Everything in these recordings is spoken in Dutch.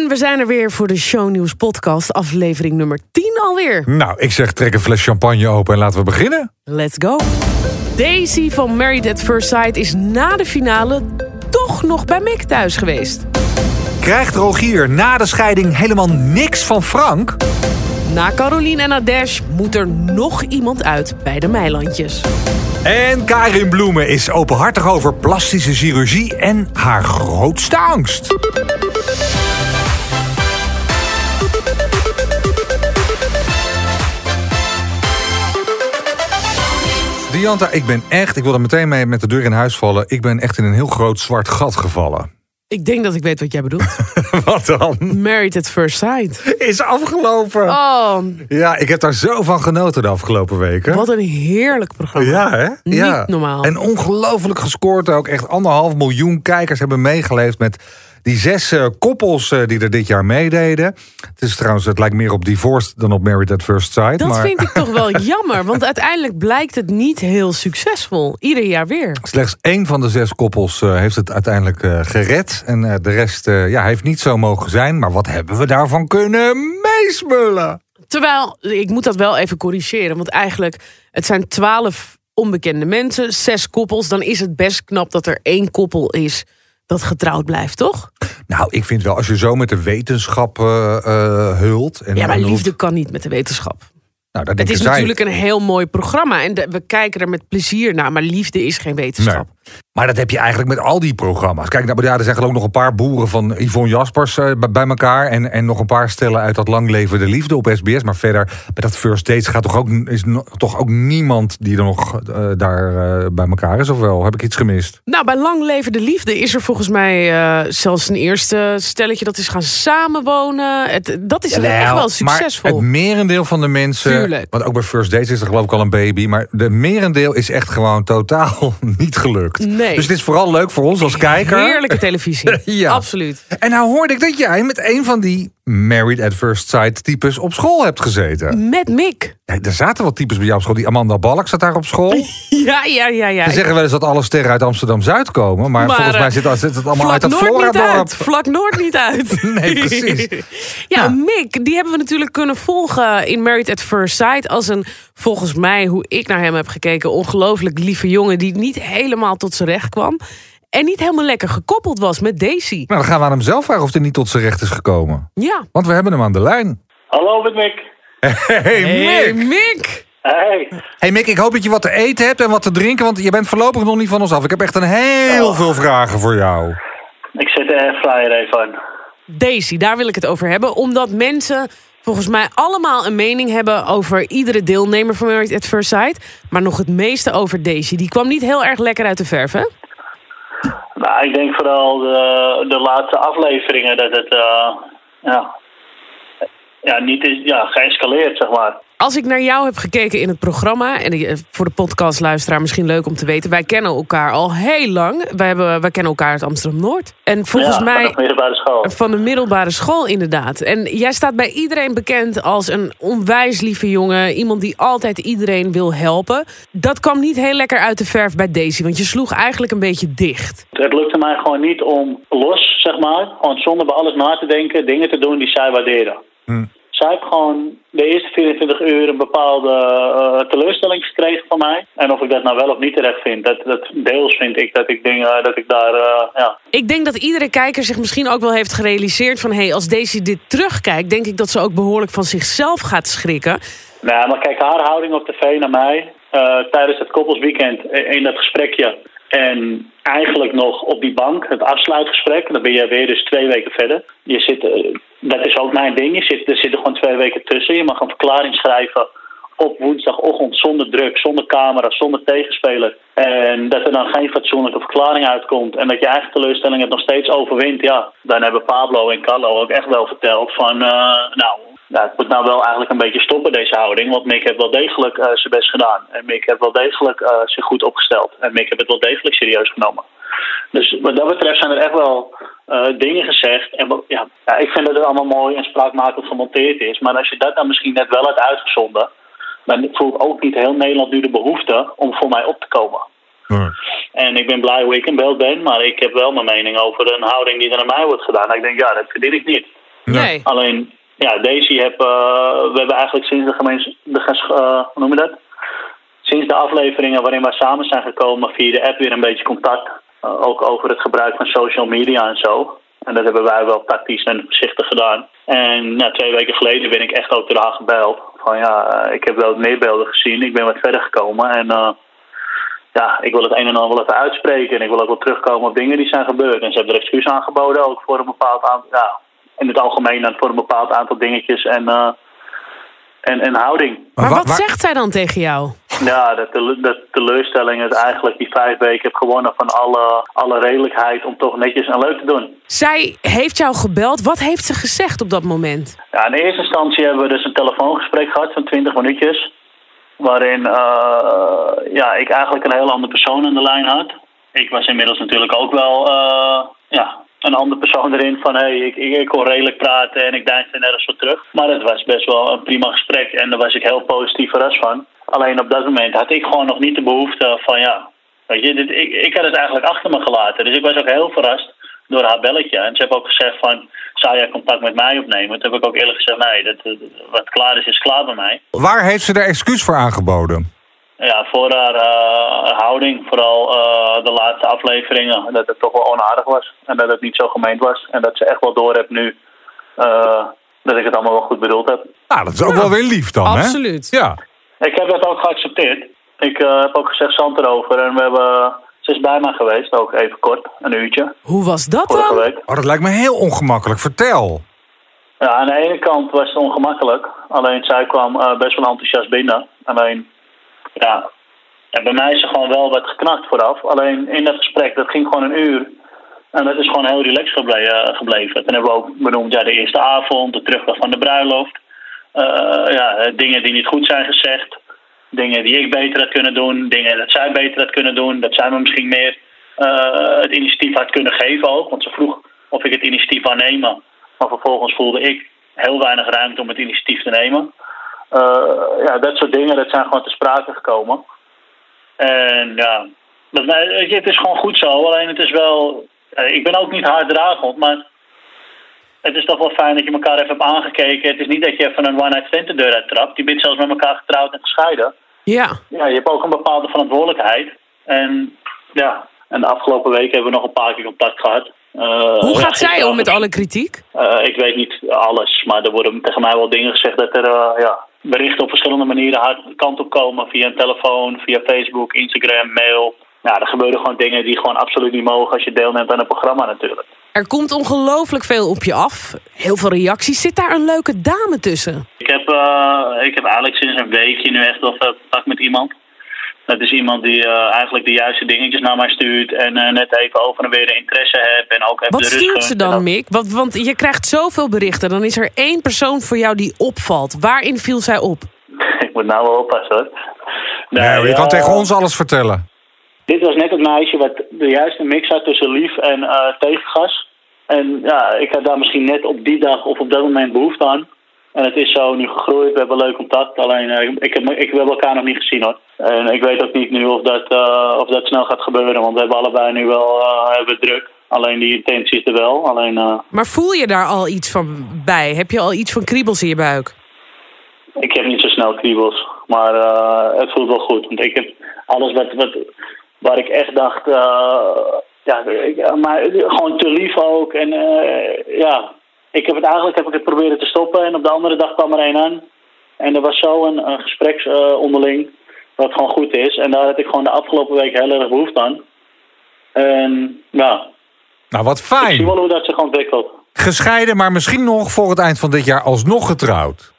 En we zijn er weer voor de Shownieuws podcast, aflevering nummer 10 alweer. Nou, ik zeg trek een fles champagne open en laten we beginnen. Let's go. Daisy van Married at First Sight is na de finale toch nog bij Mick thuis geweest. Krijgt Rogier na de scheiding helemaal niks van Frank? Na Caroline en Adesh moet er nog iemand uit bij de Meilandjes. En Karin Bloemen is openhartig over plastische chirurgie en haar grootste angst. Dianta, ik ben echt, ik wil er meteen mee met de deur in huis vallen. Ik ben echt in een heel groot zwart gat gevallen. Ik denk dat ik weet wat jij bedoelt. Wat dan? Married at First Sight. Is afgelopen. Oh, Ja, ik heb daar zo van genoten de afgelopen weken. wat een heerlijk programma. Ja, hè? Niet ja. normaal. En ongelooflijk gescoord ook. Echt anderhalf miljoen kijkers hebben meegeleefd met die zes eh, koppels eh, die er dit jaar meededen. Het is trouwens, het lijkt meer op Divorced dan op Married at First Sight. Dat maar vind ik toch wel jammer, want uiteindelijk blijkt het niet heel succesvol. Ieder jaar weer. slechts één van de zes koppels eh, heeft het uiteindelijk gered. En de rest ja, heeft niet zo mogen zijn. Maar wat hebben we daarvan kunnen meesmullen? Terwijl, ik moet dat wel even corrigeren, want eigenlijk, het zijn twaalf onbekende mensen, zes koppels. Dan is het best knap dat er één koppel is dat getrouwd blijft, toch? Nou, ik vind wel, als je zo met de wetenschap eh, eh, hult... En, Ja, maar liefde kan niet met de wetenschap. Nou, daar Het is zij- natuurlijk een heel mooi programma en de- we kijken er met plezier naar, maar liefde is geen wetenschap. Maar dat heb je eigenlijk met al die programma's. Kijk, nou, ja, er zijn geloof ik nog een paar boeren van Yvonne Jaspers eh, bij- elkaar. En, en nog een paar stellen uit dat Lang Leven de Liefde op SBS. Maar verder, bij dat First Dates gaat toch ook, is no- toch ook niemand die er nog eh, daar eh, bij elkaar is? Of wel? Heb ik iets gemist? Nou, bij Lang Leven de Liefde is er volgens mij zelfs een eerste stelletje dat is gaan samenwonen. Het, dat is echt wel Maar succesvol. het merendeel van de mensen... Tuurlijk. Want ook bij First Dates is er geloof ik al een baby. Maar de merendeel is echt gewoon totaal niet gelukt. Nee. Dus het is vooral leuk voor ons als kijker. Heerlijke televisie. Ja. Absoluut. En nou hoorde ik dat jij met een van die Married at First Sight types op school hebt gezeten. Met Mick. Ja, er zaten wel types bij jou op school. Die Amanda Balk zat daar op school. Ja, ja, ja, ja. Ze zeggen wel eens dat alle sterren uit Amsterdam-Zuid komen. Maar, Maar, volgens mij eh, zit, zit het allemaal uit niet Flora-dorp. Vlak Noord niet uit. Nee, precies. ja, Ja. Mick, die hebben we natuurlijk kunnen volgen in Married at First Sight. Als een, volgens mij, hoe ik naar hem heb gekeken... ongelooflijk lieve jongen die niet helemaal tot zijn recht kwam. En niet helemaal lekker gekoppeld was met Daisy. Nou, dan gaan we aan hem zelf vragen of hij niet tot zijn recht is gekomen. Ja. Want we hebben hem aan de lijn. Hallo, met Mick. Hey, Hey, Mick! Mick! Hey. Hey Mick, ik hoop dat je wat te eten hebt en wat te drinken. Want je bent voorlopig nog niet van ons af. Ik heb echt een heel Oh. veel vragen voor jou. Ik zet de airfryer even aan. Daisy, daar wil ik het over hebben. Omdat mensen volgens mij allemaal een mening hebben... over iedere deelnemer van Married at First Sight. Maar nog het meeste over Daisy. Die kwam niet heel erg lekker uit de verf, hè? Nou, ik denk vooral de, de laatste afleveringen dat het eh, ja, ja, niet is ja, geëscaleerd, zeg maar. Als ik naar jou heb gekeken in het programma... en eh, voor de podcastluisteraar misschien leuk om te weten... wij kennen elkaar al heel lang. Wij, hebben, wij kennen elkaar uit Amsterdam-Noord. En volgens ja, mij... vanaf middelbare school. Van de middelbare school, inderdaad. En jij staat bij iedereen bekend als een onwijs lieve jongen. Iemand die altijd iedereen wil helpen. Dat kwam niet heel lekker uit de verf bij Daisy. Want je sloeg eigenlijk een beetje dicht. Het lukte mij gewoon niet om los, zeg maar, gewoon zonder bij alles na te denken, dingen te doen die zij waarderen. Hm. Zij heeft gewoon de eerste 24 uur een bepaalde eh, teleurstelling gekregen van mij. En of ik dat nou wel of niet terecht vind, dat, dat deels vind ik dat ik dingen, dat ik daar, eh, ja, Ik denk dat iedere kijker zich misschien ook wel heeft gerealiseerd van... hé, hey, als Daisy dit terugkijkt, denk ik dat ze ook behoorlijk van zichzelf gaat schrikken. Nou, maar kijk, haar houding op tv naar mij eh, tijdens het koppelsweekend in dat gesprekje. En eigenlijk nog op die bank, het afsluitgesprek. Dan ben je weer dus twee weken verder. Je zit, eh, dat is ook mijn ding. Je zit, er zitten gewoon twee weken tussen. Je mag een verklaring schrijven op woensdagochtend zonder druk, zonder camera, zonder tegenspeler. En dat er dan geen fatsoenlijke verklaring uitkomt. En dat je eigen teleurstelling het nog steeds overwint. Ja, dan hebben Pablo en Carlo ook echt wel verteld van... eh, nou, nou, het moet nou wel eigenlijk een beetje stoppen, deze houding. Want Mick heeft wel degelijk eh, zijn best gedaan. En Mick heeft wel degelijk eh, zich goed opgesteld. En Mick heeft het wel degelijk serieus genomen. Dus wat dat betreft zijn er echt wel eh, dingen gezegd. En ja, ja, ik vind dat het allemaal mooi en spraakmakend gemonteerd is. Maar als je dat dan misschien net wel had uitgezonden... dan voelt ook niet heel Nederland nu de behoefte om voor mij op te komen. En ik ben blij hoe ik in beeld ben, maar ik heb wel mijn mening over een houding die er naar mij wordt gedaan. En ik denk, ja, dat verdien ik niet. Nee. Alleen, ja, Daisy heb, eh, we hebben eigenlijk sinds de gemeens, eh, hoe noem je dat? Sinds de afleveringen waarin wij samen zijn gekomen via de app weer een beetje contact. Eh, ook over het gebruik van social media en zo. En dat hebben wij wel tactisch en voorzichtig gedaan. En nou, twee weken geleden ben ik echt ook haar gebeld. Van ja, ik heb wel meer beelden gezien. Ik ben wat verder gekomen. En ja, ik wil het een en ander wel even uitspreken. En ik wil ook wel terugkomen op dingen die zijn gebeurd. En ze hebben er excuus aangeboden ook voor een bepaald aantal... Ja, in het algemeen dan voor een bepaald aantal dingetjes en, eh, en, en houding. Maar wa- wat waar- zegt zij dan tegen jou? Ja, de, tele- de teleurstelling is eigenlijk die vijf weken heb gewonnen van alle, alle redelijkheid om toch netjes en leuk te doen. Zij heeft jou gebeld. Wat heeft ze gezegd op dat moment? Ja, in eerste instantie hebben we dus een telefoongesprek gehad van 20 minuutjes. Waarin eh, ja, ik eigenlijk een heel andere persoon aan de lijn had. Ik was inmiddels natuurlijk ook wel eh, ja, een andere persoon erin van hey, ik, ik, kon redelijk praten en ik deinsde nergens voor terug. Maar het was best wel een prima gesprek en daar was ik heel positief verrast van. Alleen op dat moment had ik gewoon nog niet de behoefte van ja, weet je, dit, ik, ik had het eigenlijk achter me gelaten. Dus ik was ook heel verrast door haar belletje. En ze heeft ook gezegd van, zou jij contact met mij opnemen? Toen heb ik ook eerlijk gezegd, nee, dat, wat klaar is, is klaar bij mij. Waar heeft ze er excuus voor aangeboden? Ja, voor haar eh, houding, vooral eh, de laatste afleveringen, dat het toch wel onaardig was. En dat het niet zo gemeend was. En dat ze echt wel door heeft nu eh, dat ik het allemaal wel goed bedoeld heb. Nou, dat is ook wel weer lief dan, hè? Absoluut. Ja. Ik heb dat ook geaccepteerd. Ik eh, heb ook gezegd zand erover. En we hebben, ze is bij mij geweest, ook even kort, een uurtje, Hoe was dat vorige dan? week. Oh, dat lijkt me heel ongemakkelijk. Vertel. Ja, aan de ene kant was het ongemakkelijk. Alleen zij kwam eh, best wel enthousiast binnen. Alleen, ja, en bij mij is er gewoon wel wat geknakt vooraf. Alleen in dat gesprek, dat ging gewoon een uur. En dat is gewoon heel relaxed eh, gebleven. Toen hebben we ook benoemd, ja, de eerste avond, de terugdag van de bruiloft. Eh, ja, dingen die niet goed zijn gezegd. Dingen die ik beter had kunnen doen. Dingen dat zij beter had kunnen doen. Dat zij me misschien meer eh, het initiatief had kunnen geven ook. Want ze vroeg of ik het initiatief wou nemen. Maar vervolgens voelde ik heel weinig ruimte om het initiatief te nemen. Eh, ja, dat soort dingen, dat zijn gewoon te sprake gekomen. En ja, dat, nee, weet je, het is gewoon goed zo. Alleen het is wel... eh, ik ben ook niet harddragend, maar... Het is toch wel fijn dat je elkaar even hebt aangekeken. Het is niet dat je even een one-night stand de deur uittrapt. Je bent zelfs met elkaar getrouwd en gescheiden. Ja. Ja, je hebt ook een bepaalde verantwoordelijkheid. En ja, en de afgelopen weken hebben we nog een paar keer contact gehad. Eh, Hoe gaat zij om met alle kritiek? ik weet niet alles, maar er worden tegen mij wel dingen gezegd dat er ja, berichten op verschillende manieren haar kant op komen. Via een telefoon, via Facebook, Instagram, mail. Ja, er gebeuren gewoon dingen die gewoon absoluut niet mogen als je deelneemt aan een programma natuurlijk. Er komt ongelooflijk veel op je af. Heel veel reacties. Zit daar een leuke dame tussen? Ik heb, eh, ik heb eigenlijk sinds een weekje nu echt wel contact met iemand. Dat is iemand die eh, eigenlijk de juiste dingetjes naar mij stuurt. En eh, net even over en weer de interesse heeft. En ook even Wat de rust stuurt ze dan, dat- Mick? Want, want je krijgt zoveel berichten. Dan is er één persoon voor jou die opvalt. Waarin viel zij op? ik moet nou wel oppassen hoor. Nee, maar je kan eh, tegen ons alles vertellen. Dit was net het meisje wat de juiste mix had tussen lief en eh, tegengas. En ja, ik had daar misschien net op die dag of op dat moment behoefte aan. En het is zo nu gegroeid, we hebben leuk contact. Alleen, eh, ik, heb, ik, we hebben elkaar nog niet gezien hoor. En ik weet ook niet nu of dat, eh, of dat snel gaat gebeuren. Want we hebben allebei nu wel eh, hebben druk. Alleen die intentie is er wel. Alleen, Maar voel je daar al iets van bij? Heb je al iets van kriebels in je buik? ik heb niet zo snel kriebels. Maar het voelt wel goed. Want ik heb alles wat, wat, waar ik echt dacht... ja, maar gewoon te lief ook. En ja, ik heb het eigenlijk heb ik het proberen te stoppen. En op de andere dag kwam er één aan. En er was zo een, een gespreks eh, onderling. Wat gewoon goed is. En daar heb ik gewoon de afgelopen week heel erg behoefte aan. En ja, Nou, wat ik zie fijn. wel hoe dat zich ontwikkelt. Gescheiden, maar misschien nog voor het eind van dit jaar alsnog getrouwd.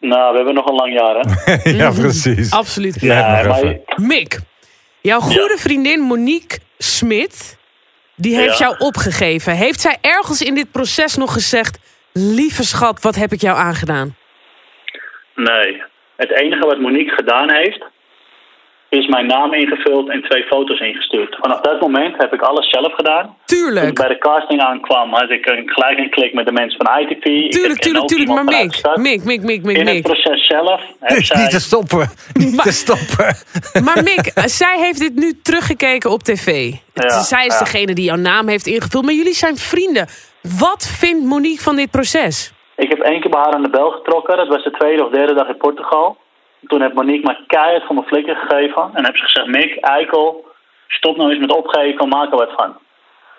Nou, we hebben nog een lang jaar, hè? ja, precies. Absoluut. Ja, nog maar. Mick, jouw goede vriendin Monique Smit... die heeft Ja. jou opgegeven. Heeft zij ergens in dit proces nog gezegd... lieve schat, wat heb ik jou aangedaan? Nee. Het enige wat Monique gedaan heeft, is mijn naam ingevuld en twee foto's ingestuurd. Vanaf dat moment heb ik alles zelf gedaan. Toen ik Tuurlijk. bij de casting aankwam, had ik een, gelijk een klik met de mensen van. Ik Tuurlijk, tuurlijk, tuurlijk. Maar Mick. Mick, Mick, Mick, Mick, In het proces zelf zij... Niet te stoppen. Niet Maar- te stoppen. Maar Mick, zij heeft dit nu teruggekeken op tv. Ja, zij is ja. degene die jouw naam heeft ingevuld. Maar jullie zijn vrienden. Wat vindt Monique van dit proces? Ik heb één keer bij haar aan de bel getrokken. Dat was de tweede of derde dag in Portugal. Toen heeft Monique me keihard van mijn flikker gegeven. En heb ze gezegd, Mick, eikel, stop nou eens met opgeven, maak er wat van.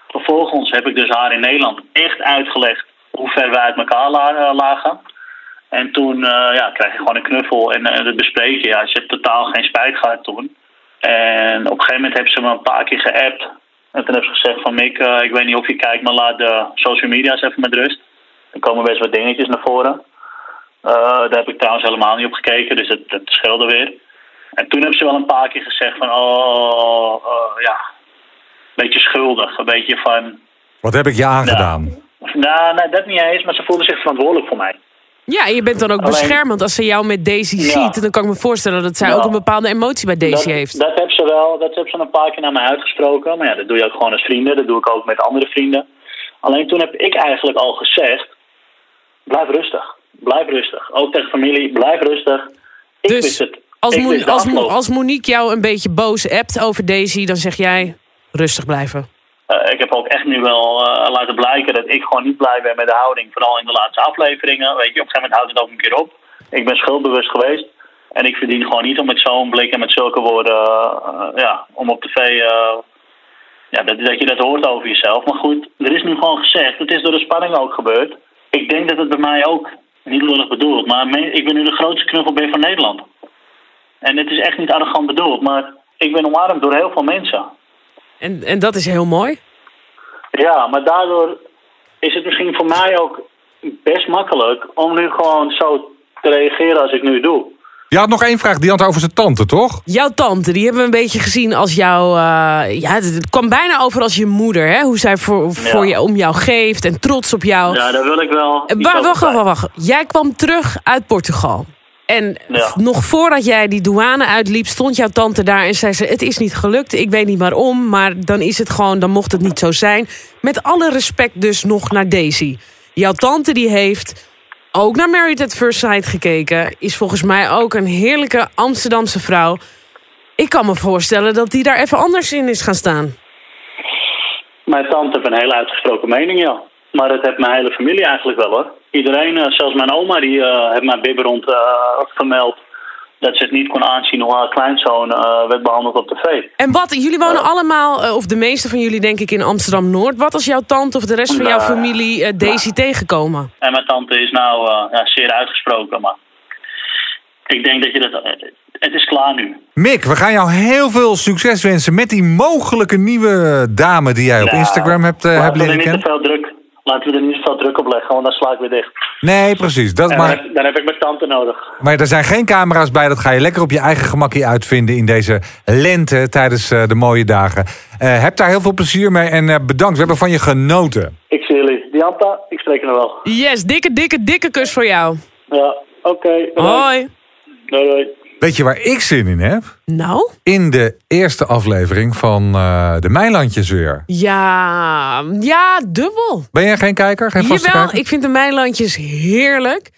Vervolgens heb ik dus haar in Nederland echt uitgelegd hoe ver wij uit elkaar la- lagen. En toen uh, ja, kreeg je gewoon een knuffel en uh, dat bespreek je. Ja, ze heeft totaal geen spijt gehad toen. En op een gegeven moment heeft ze me een paar keer geappt. En toen heeft ze gezegd van Mick, ik weet niet of je kijkt, maar laat de social media's even met rust. Er komen best wat dingetjes naar voren. Daar heb ik trouwens helemaal niet op gekeken, dus dat, dat scheelde weer. En toen heeft ze wel een paar keer gezegd van, oh, ja, een beetje schuldig. Een beetje van... Wat heb ik je aangedaan? Nou, nou, nee, dat niet eens, maar ze voelde zich verantwoordelijk voor mij. Ja, je bent dan ook Alleen- beschermend als ze jou met Daisy Ja. ziet. Dan kan ik me voorstellen dat zij Ja. ook een bepaalde emotie bij Daisy dat, heeft. Dat heeft ze wel, dat heeft ze een paar keer naar mij uitgesproken. Maar ja, dat doe je ook gewoon als vrienden. Dat doe ik ook met andere vrienden. Alleen toen heb ik eigenlijk al gezegd, blijf rustig. Blijf rustig. Ook tegen familie, blijf rustig. Ik Dus wist het. Als, ik wist als, als Monique jou een beetje boos appt over Daisy, dan zeg jij rustig blijven. Eh, ik heb ook echt nu wel eh, laten blijken dat ik gewoon niet blij ben met de houding. Vooral in de laatste afleveringen. Weet je, op een gegeven moment houdt het ook een keer op. Ik ben schuldbewust geweest. En ik verdien gewoon niet om met zo'n blik en met zulke woorden... eh, ja, om op tv... ja, dat, dat je dat hoort over jezelf. Maar goed, er is nu gewoon gezegd. Het is door de spanning ook gebeurd. Ik denk dat het bij mij ook niet lullig bedoeld. Maar ik ben nu de grootste knuffelbeer van Nederland. En het is echt niet arrogant bedoeld. Maar ik ben omarmd door heel veel mensen. En, en dat is heel mooi. Ja, maar daardoor is het misschien voor mij ook best makkelijk om nu gewoon zo te reageren als ik nu doe. Je had nog één vraag, die had over zijn tante, toch? Jouw tante, die hebben we een beetje gezien als jouw... eh, ja, het, kwam bijna over als je moeder, hè? Hoe zij voor, voor je, om jou geeft en trots op jou. Ja, daar wil ik wel. Eh, Wacht, wacht, wacht, wacht. Jij kwam terug uit Portugal. En Ja. nog voordat jij die douane uitliep, stond jouw tante daar en zei ze: Het is niet gelukt, ik weet niet waarom, maar dan is het gewoon, dan mocht het niet zo zijn. Met alle respect dus nog naar Daisy. Jouw tante die heeft ook naar Married at First Sight gekeken, is volgens mij ook een heerlijke Amsterdamse vrouw. Ik kan me voorstellen dat die daar even anders in is gaan staan. Mijn tante heeft een hele uitgesproken mening, ja. Maar dat heeft mijn hele familie eigenlijk wel hoor. Iedereen, eh, zelfs mijn oma, die eh, heeft mijn bibberond eh vermeld dat ze het niet kon aanzien hoe haar kleinzoon eh, werd behandeld op tv. En wat, jullie wonen allemaal, eh, of de meeste van jullie denk ik in Amsterdam-Noord. Wat als jouw tante of de rest van jouw Nou, familie eh, Daisy tegenkomen? En mijn tante is nou eh, ja, zeer uitgesproken, maar ik denk dat je dat... het is klaar nu. Mick, we gaan jou heel veel succes wensen met die mogelijke nieuwe dame die jij op Instagram hebt, eh, hebt laten we er leren niet te kennen. veel druk, laten we er niet veel druk op leggen, want dan sla ik weer dicht. Nee, precies. Dat, En dan, maar, heb, dan heb ik mijn tante nodig. maar er zijn geen camera's bij. Dat ga je lekker op je eigen gemakje uitvinden in deze lente tijdens eh, de mooie dagen. Eh, heb daar heel veel plezier mee en eh, bedankt. We hebben van je genoten. Ik zie jullie. Dianta, ik spreek je nog wel. Yes, dikke, dikke, dikke kus voor jou. Ja, oké. Hoi. Doei, doei. Weet je waar ik zin in heb? Nou? In de eerste aflevering van eh, de Mijlandjes weer. Ja, ja, dubbel. Ben jij geen kijker? Geen vaste Jawel, kijker? ik vind de Mijlandjes heerlijk.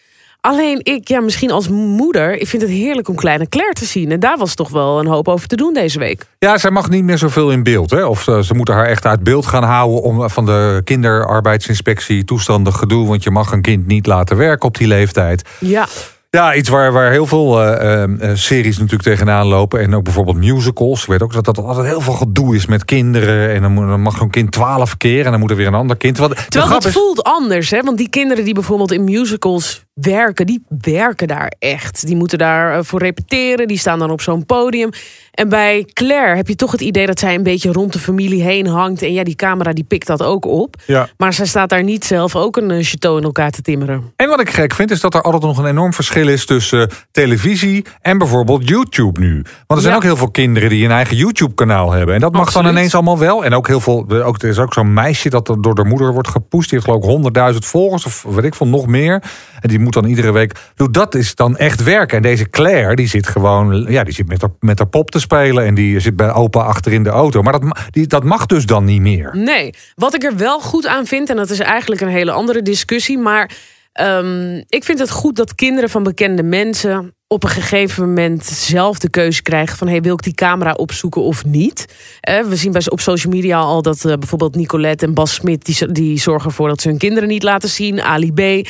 Alleen ik, ja, misschien als moeder, ik vind het heerlijk om Kleine Claire te zien. En daar was toch wel een hoop over te doen deze week. Ja, zij mag niet meer zoveel in beeld. Hè? Of eh, ze moeten haar echt uit beeld gaan houden... om van de kinderarbeidsinspectie toestanden gedoe... want je mag een kind niet laten werken op die leeftijd. Ja. Ja, iets waar, waar heel veel eh, eh, eh, series natuurlijk tegenaan lopen. En ook bijvoorbeeld musicals. Ik weet ook dat dat altijd heel veel gedoe is met kinderen. En dan, moet- dan mag zo'n kind twaalf keer en dan moet er weer een ander kind. Terwijl, de Terwijl het is- voelt anders, hè? Want die kinderen die bijvoorbeeld in musicals werken, die werken daar echt. Die moeten daar eh, voor repeteren, die staan dan op zo'n podium. En bij Claire heb je toch het idee dat zij een beetje rond de familie heen hangt. En ja, die camera die pikt dat ook op. Ja. Maar zij staat daar niet zelf ook een eh, chateau in elkaar te timmeren. En wat ik gek vind, is dat er altijd nog een enorm verschil is tussen televisie en bijvoorbeeld YouTube nu. Want er zijn Ja. ook heel veel kinderen die een eigen YouTube-kanaal hebben. En dat mag Absoluut. dan ineens allemaal wel. En ook heel veel. Ook, er is ook zo'n meisje dat door de moeder wordt gepoest. Die heeft geloof ik 100.000 volgers of weet ik veel, nog meer. En die moet dan iedere week. Dat is dan echt werken. En deze Claire, die zit gewoon. Ja, die zit met haar, met haar pop te spelen. En die zit bij opa achter in de auto. Maar dat, die, dat mag dus dan niet meer. Nee, wat ik er wel goed aan vind, en dat is eigenlijk een hele andere discussie, maar Ehm, ik vind het goed dat kinderen van bekende mensen op een gegeven moment zelf de keuze krijgen van hey, wil ik die camera opzoeken of niet. Eh, we zien bij op social media al dat eh, bijvoorbeeld Nicolette en Bas Smit die, die zorgen ervoor dat ze hun kinderen niet laten zien. Ali B.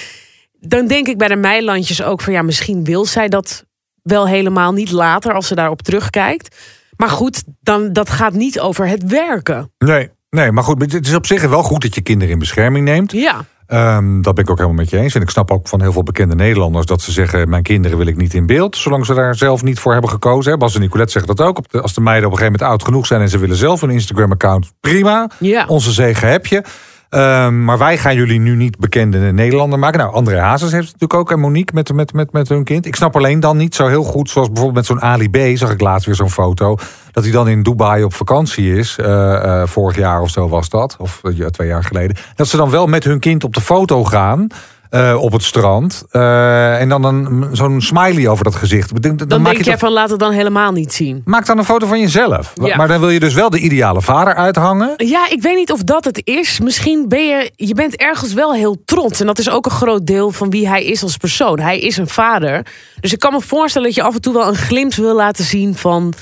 Dan denk ik bij de Meilandjes ook van ja, misschien wil zij dat wel helemaal niet later als ze daarop terugkijkt. Maar goed, dan, dat gaat niet over het werken. Nee, nee, maar goed, het is op zich wel goed dat je kinderen in bescherming neemt. Ja. Um, dat ben ik ook helemaal met je eens. En ik snap ook van heel veel bekende Nederlanders dat ze zeggen: Mijn kinderen wil ik niet in beeld. Zolang ze daar zelf niet voor hebben gekozen. Bas en Nicolette zeggen dat ook. Als de meiden op een gegeven moment oud genoeg zijn en ze willen zelf een Instagram-account, prima. Ja. Onze zegen heb je. Um, maar wij gaan jullie nu niet bekende Nederlander maken. Nou, André Hazes heeft het natuurlijk ook. En Monique met, met, met, met hun kind. Ik snap alleen dan niet zo heel goed. Zoals bijvoorbeeld met zo'n Ali B. Zag ik laatst weer zo'n foto. Dat hij dan in Dubai op vakantie is. Uh, uh, vorig jaar of zo was dat. Of uh, twee jaar geleden. Dat ze dan wel met hun kind op de foto gaan. Uh, op het strand. Uh, en dan een, zo'n smiley over dat gezicht. Dan, dan, dan denk je jij van laat het dan helemaal niet zien. Maak dan een foto van jezelf. Ja. Maar dan wil je dus wel de ideale vader uithangen. Ja, ik weet niet of dat het is. Misschien ben je, je bent ergens wel heel trots. En dat is ook een groot deel van wie hij is als persoon. Hij is een vader. Dus ik kan me voorstellen dat je af en toe wel een glimp wil laten zien van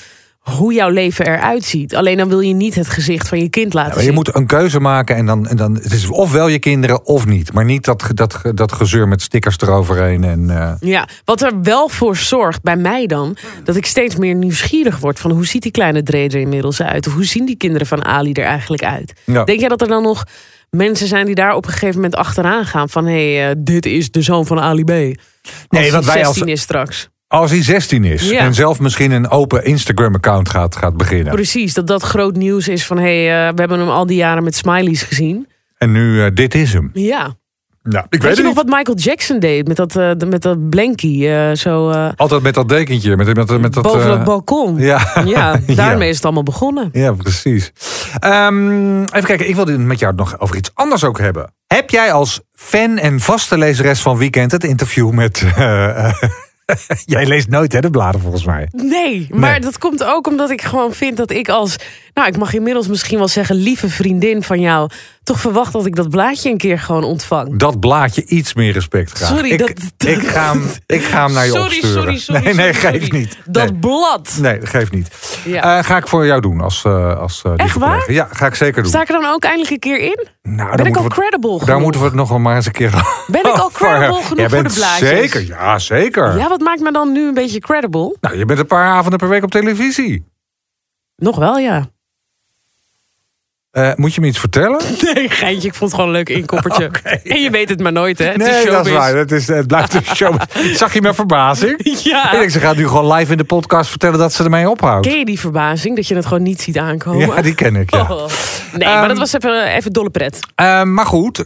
hoe jouw leven eruit ziet. Alleen dan wil je niet het gezicht van je kind laten ja, maar zien. Je moet een keuze maken en dan, en dan het is ofwel je kinderen of niet. Maar niet dat, dat, dat gezeur met stickers eroverheen. En, uh... Ja, wat er wel voor zorgt bij mij dan... dat ik steeds meer nieuwsgierig word van... hoe ziet die kleine Dre er inmiddels uit? Of hoe zien die kinderen van Ali er eigenlijk uit? Ja. Denk jij dat er dan nog mensen zijn die daar op een gegeven moment achteraan gaan... van hé, hey, uh, dit is de zoon van Ali B. Als nee, want wij als... is straks. Als hij 16 is Ja. en zelf misschien een open Instagram-account gaat, gaat beginnen. Precies, dat dat groot nieuws is van... hé, hey, uh, we hebben hem al die jaren met smileys gezien. En nu, uh, dit is hem. Ja. Ja, ik Weet, weet je nog wat Michael Jackson deed met dat, uh, met dat blankie? Zo, Altijd met dat dekentje. Met, met, met dat, boven het balkon. Ja. Ja, daarmee Ja. is het allemaal begonnen. Ja, precies. Um, even kijken, ik wilde het met jou nog over iets anders ook hebben. Heb jij als fan en vaste lezeres van Weekend het interview met... Jij leest nooit hè, de bladen volgens mij. Nee, maar Nee. dat komt ook omdat ik gewoon vind dat ik als... Nou, ik mag inmiddels misschien wel zeggen... lieve vriendin van jou... toch verwacht dat ik dat blaadje een keer gewoon ontvang. Dat blaadje iets meer respect graag. Sorry, ik, dat- ik, ga hem, ik ga hem naar je sorry, opsturen. sorry, sorry. nee, nee, sorry, geef niet. Dat blad. Nee, dat geeft niet. Ja. Eh, ga ik voor jou doen als, uh, als uh, Echt waar? Ja, ga ik zeker doen. Sta ik er dan ook eindelijk een keer in? Nou, Ben ik al we- credible genoeg? Daar moeten we het nog wel maar eens een keer Ben ik al credible genoeg voor de blaadjes? Zeker, ja, zeker. Ja, wat maakt me dan nu een beetje credible? Nou, je bent een paar avonden per week op televisie. Nog wel, ja. Eh, moet je me iets vertellen? Nee, geintje. Ik vond het gewoon een leuk inkoppertje. En je weet het maar nooit, hè? Het is nee, dat is waar. Het, is, het blijft een show. Zag je mijn verbazing? Ja. Ik denk, ze gaat nu gewoon live in de podcast vertellen dat ze ermee ophoudt. Ken je die verbazing dat je het gewoon niet ziet aankomen? Ja, die ken ik, ja. Oh. Nee, maar Ehm, dat was even, even dolle pret. Eh, maar goed. eh,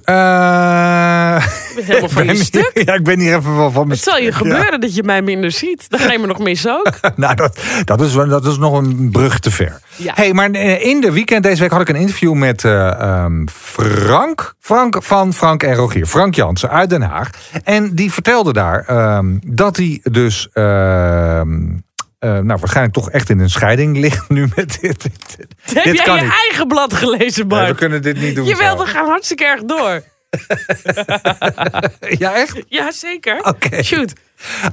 Ik ben helemaal van je stuk. hier- Ja, ik ben hier even van, van Het zal je gebeuren dat je mij minder ziet. Dan ga je me nog mis ook. Nou, dat, dat, is, wel- dat is nog een brug te ver. Ja. Hey, maar eh, in de weekend deze week had ik een interview met eh, ehm, Frank, Frank van Frank en Rogier. Frank Jansen uit Den Haag. En die vertelde daar ehm, dat hij dus... ehm, eh, nou, waarschijnlijk toch echt in een scheiding ligt nu met dit. dit, dit. Heb Dit jij je niet. eigen blad gelezen, Nee, Bart? we kunnen dit niet doen. Jawel, we gaan hartstikke erg door. Ja, echt? Ja, zeker. Oké. Shoot.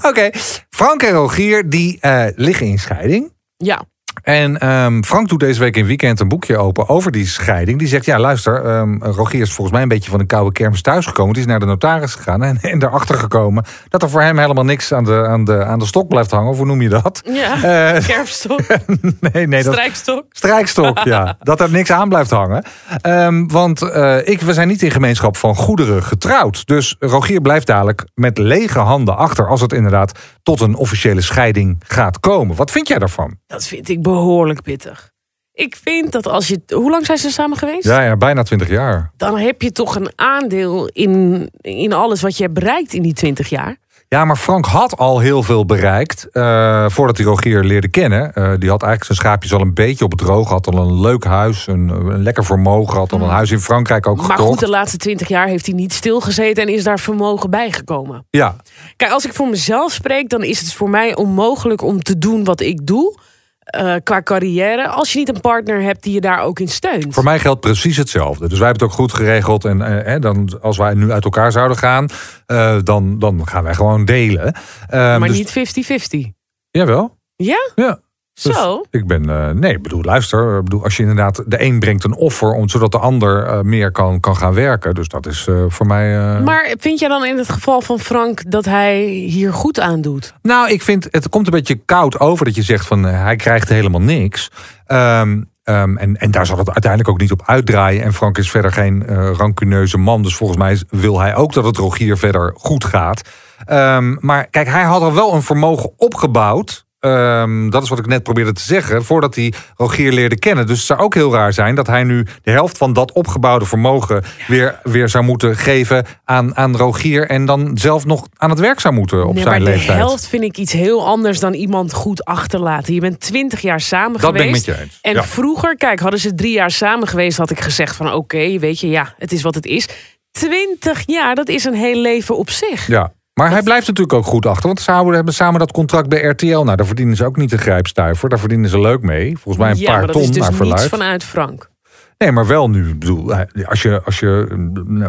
Oké. Frank en Rogier die eh, liggen in scheiding. Ja. En ehm, Frank doet deze week in weekend een boekje open over die scheiding. Die zegt, ja luister, ehm, Rogier is volgens mij een beetje van een koude kermis thuisgekomen. Die is naar de notaris gegaan en, en erachter gekomen... dat er voor hem helemaal niks aan de, aan de, aan de stok blijft hangen. Of hoe noem je dat? Ja. Kerfstok. nee, nee, dat, Strijkstok. Strijkstok, ja. Dat er niks aan blijft hangen. Ehm, want eh, ik, we zijn niet in gemeenschap van goederen getrouwd. Dus Rogier blijft dadelijk met lege handen achter... als het inderdaad tot een officiële scheiding gaat komen. Wat vind jij daarvan? Dat vind ik behoorlijk pittig. Ik vind dat als je... Hoe lang zijn ze samen geweest? Ja, ja bijna twintig jaar. Dan heb je toch een aandeel in, in alles wat je hebt bereikt in die 20 jaar. Ja, maar Frank had al heel veel bereikt eh, voordat hij Rogier leerde kennen. Eh, die had eigenlijk zijn schaapjes al een beetje op het droog. Had al een leuk huis, een, een lekker vermogen. Had al een huis in Frankrijk ook Mm. Maar gekocht. goed, de laatste 20 jaar heeft hij niet stilgezeten en is daar vermogen bijgekomen. Ja, Kijk, als ik voor mezelf spreek, dan is het voor mij onmogelijk om te doen wat ik doe. Eh, qua carrière. Als je niet een partner hebt die je daar ook in steunt. Voor mij geldt precies hetzelfde. Dus wij hebben het ook goed geregeld. En eh, dan, als wij nu uit elkaar zouden gaan, eh, dan, dan gaan wij gewoon delen. maar dus- niet 50-50. Jawel. Ja? Ja. Dus Zo. ik ben, eh, nee, ik bedoel, luister. Bedoel, als je inderdaad, de een brengt een offer om, zodat de ander eh, meer kan, kan gaan werken. Dus dat is eh, voor mij. Maar vind jij dan in het geval van Frank dat hij hier goed aan doet? Nou, ik vind het komt een beetje koud over dat je zegt van hij krijgt helemaal niks. Ehm, ehm, en, en daar zal het uiteindelijk ook niet op uitdraaien. En Frank is verder geen eh rancuneuze man. Dus volgens mij wil hij ook dat het Rogier verder goed gaat. Ehm, maar kijk, hij had al wel een vermogen opgebouwd. Ehm, dat is wat ik net probeerde te zeggen. Voordat hij Rogier leerde kennen. Dus het zou ook heel raar zijn dat hij nu de helft van dat opgebouwde vermogen weer, weer zou moeten geven aan, aan Rogier. En dan zelf nog aan het werk zou moeten op nee, zijn maar de leeftijd. helft vind ik iets heel anders dan iemand goed achterlaten. Je bent twintig jaar samen Dat ben ik geweest. met je eens. En Ja. vroeger, kijk, hadden ze drie jaar samen geweest, had ik gezegd van oké, weet je, ja, het is wat het is. Twintig jaar, dat is een heel leven op zich. Ja. Maar hij blijft natuurlijk ook goed achter. Want ze hebben samen dat contract bij RTL. Nou, daar verdienen ze ook niet een grijpstuiver. Daar verdienen ze leuk mee. Volgens mij een ja, paar maar dat ton is dus naar niets verluid. vanuit Frank. Nee, maar wel nu. Ik bedoel, als je, als je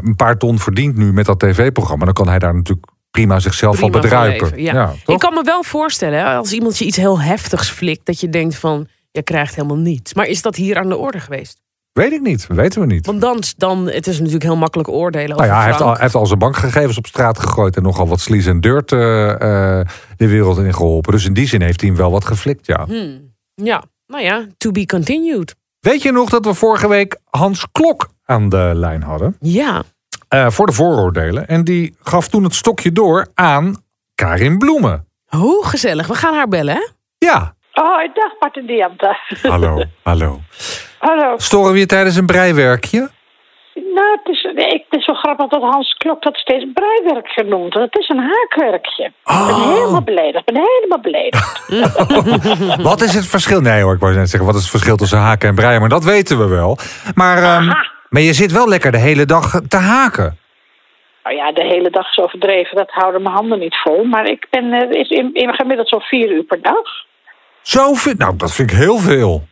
een paar ton verdient nu met dat tv-programma... dan kan hij daar natuurlijk prima zichzelf Prima van van bedruipen. ja. Ik kan me wel voorstellen, als iemand je iets heel heftigs flikt, dat je denkt van, je krijgt helemaal niets. Maar is dat hier aan de orde geweest? Weet ik niet. Weten we niet. Want dan, dan het is natuurlijk heel makkelijk oordelen Nou over ja, hij heeft, al, heeft al zijn bankgegevens op straat gegooid... en nogal wat slies en dirt eh, eh, de wereld in geholpen. Dus in die zin heeft hij hem wel wat geflikt, ja. Hmm. Ja, nou ja, to be continued. Weet je nog dat we vorige week Hans Klok aan de lijn hadden? Ja, eh, voor de vooroordelen. En die gaf toen het stokje door aan Karin Bloemen. hoe gezellig. We gaan haar bellen, hè? Ja, Hoi, dag Martin Diante. hallo, hallo. Hallo. Storen we je tijdens een breiwerkje? Nou, het is, het is zo grappig dat Hans Klok dat steeds breiwerk genoemd. Het is een haakwerkje. Ik ben Oh. helemaal beledigd. Ik ben helemaal beledigd. Wat is het verschil? Nee hoor, ik wou net zeggen, wat is het verschil tussen haken en breien? Maar dat weten we wel. Maar, ehm, maar je zit wel lekker de hele dag te haken. nou ja, de hele dag is overdreven. Dat houden mijn handen niet vol. Maar ik ben eh, is in, in gemiddeld zo'n vier uur per dag. Zoveel? Nou, dat vind ik heel veel.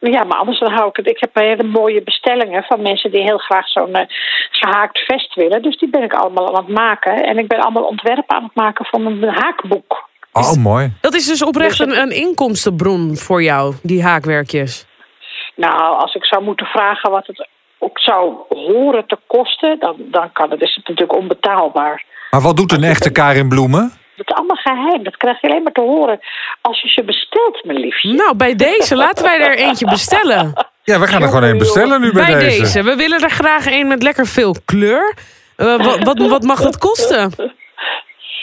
Ja, maar anders dan hou ik het. Ik heb hele mooie bestellingen van mensen die heel graag zo'n eh, gehaakt vest willen. Dus die ben ik allemaal aan het maken. En ik ben allemaal ontwerpen aan het maken van een haakboek. Oh, mooi. Dat is dus oprecht Dus een, een inkomstenbron voor jou, die haakwerkjes. Nou, als ik zou moeten vragen wat het ook zou horen te kosten, dan, dan kan het, is het natuurlijk onbetaalbaar. Maar wat doet een echte Karin Bloemen? Dat is allemaal geheim. Dat krijg je alleen maar te horen als je ze bestelt, mijn liefje. Nou, bij deze, laten wij er eentje bestellen. Ja, we gaan er gewoon een bestellen nu bij, Bij deze. deze. We willen er graag een met lekker veel kleur. Eh, wat, wat, wat mag dat kosten?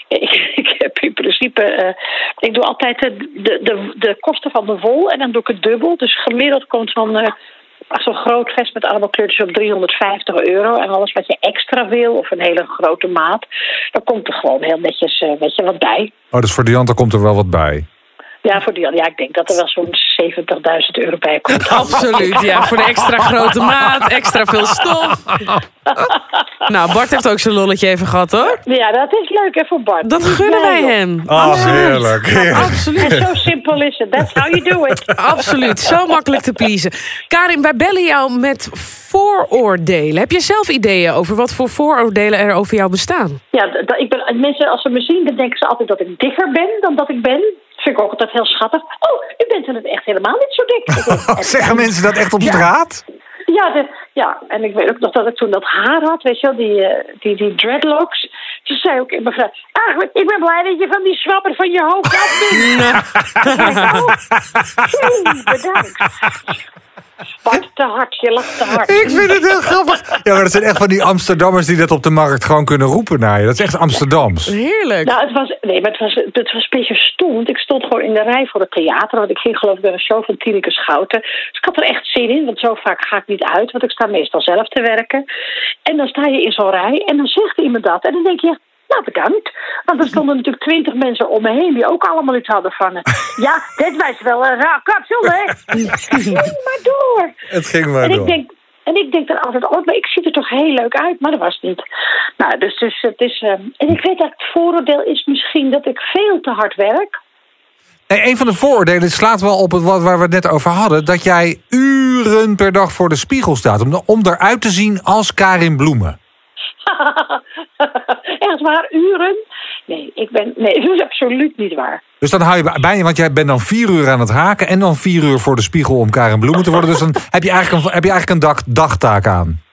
Ik, ik heb in principe, eh, ik doe altijd de, de, de, de kosten van de wol en dan doe ik het dubbel. Dus gemiddeld komt van eh, zo'n groot vest met allemaal kleurtjes op 350 euro. En alles wat je extra wil of een hele grote maat, dan komt er gewoon heel netjes eh, weet je, wat bij. Oh, dus voor Dianta komt er wel wat bij. Ja, voor die, ja, ik denk dat er wel zo'n 70.000 euro bij komt. Absoluut, ja. Voor de extra grote maat, extra veel stof. Nou, Bart heeft ook zijn lolletje even gehad, hoor. Ja, dat is leuk hè voor Bart. Dat gunnen wij hem. Oh, heerlijk. heerlijk. Absoluut. En zo simpel is het. That's how you do it. Absoluut, zo makkelijk te pleasen. Karin, wij bellen jou met vooroordelen. Heb je zelf ideeën over wat voor vooroordelen er over jou bestaan? Ja, ik ben, mensen als ze me zien, dan denken ze altijd dat ik dikker ben dan dat ik ben. Vind ik ook altijd heel schattig. Oh, u bent in het echt helemaal niet zo dik. Zeggen mensen dat echt op Ja. straat? Ja, de, ja, en ik weet ook nog dat ik toen dat haar had, weet je wel, die, eh, die, die dreadlocks. Toen zei ook mijn vrouw, ah, ik ben blij dat je van die zwabber van je hoofd af bent. oh, bedankt. Bart, te hard, je lacht te hard. Ik vind het heel grappig. Ja, maar dat zijn echt van die Amsterdammers die dat op de markt gewoon kunnen roepen naar je. Dat is echt Amsterdams. Heerlijk. Nou, het was, nee, maar het was, het was een beetje stom. Want ik stond gewoon in de rij voor het theater. Want ik ging geloof ik naar een show van Tineke Schouten. Dus ik had er echt zin in. Want zo vaak ga ik niet uit. Want ik sta meestal zelf te werken. En dan sta je in zo'n rij. En dan zegt iemand dat. En dan denk je, nou bedankt. Want er stonden natuurlijk twintig mensen om me heen. Die ook allemaal iets hadden van... eh, ja, dit was wel een raar kapsel, hè? Ging maar door. Het ging maar En ik door. denk, en ik denk dan altijd, oh, maar ik zie er toch heel leuk uit, maar dat was het niet. Nou, dus, dus het is. ehm, en ik weet dat het vooroordeel is misschien dat ik veel te hard werk. Hey, een van de vooroordelen slaat wel op het wat waar we het net over hadden. Dat jij uren per dag voor de spiegel staat. Om, om eruit te zien als Karin Bloemen. Echt waar, uren? Nee, ik ben, nee, dat is absoluut niet waar. Dus dan hou je bij je, want jij bent dan vier uur aan het haken en dan vier uur voor de spiegel om Karin Bloemen te worden. Dus dan heb je eigenlijk een, heb je eigenlijk een dag, dagtaak aan.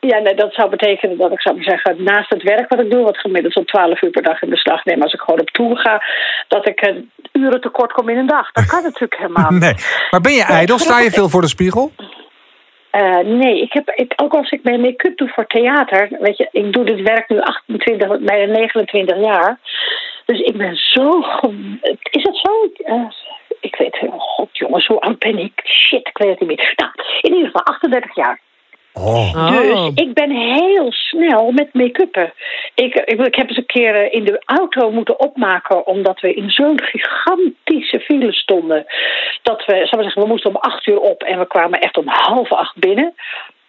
Ja, nee, dat zou betekenen dat ik zou zeggen, naast het werk wat ik doe, wat gemiddeld zo'n 12 uur per dag in beslag neem, als ik gewoon op tour ga, dat ik een uren tekort kom in een dag. Dat kan natuurlijk helemaal niet. Nee. Maar ben je ijdel? Sta je veel voor de spiegel? Uh, nee, ik heb, ik, ook als ik mijn make-up doe voor theater, weet je, ik doe dit werk nu 28, bijna 29 jaar. Dus ik ben zo. Is het zo? Uh, ik weet, oh god jongens, hoe oud ben ik? Shit, ik weet het niet meer. Nou, in ieder geval 38 jaar. Oh. Dus ik ben heel snel met make-uppen. Ik, ik, ik, heb eens een keer eh, in de auto moeten opmaken... omdat we in zo'n gigantische file stonden. Dat we, zou zeggen, we moesten om acht uur op... en we kwamen echt om half acht binnen.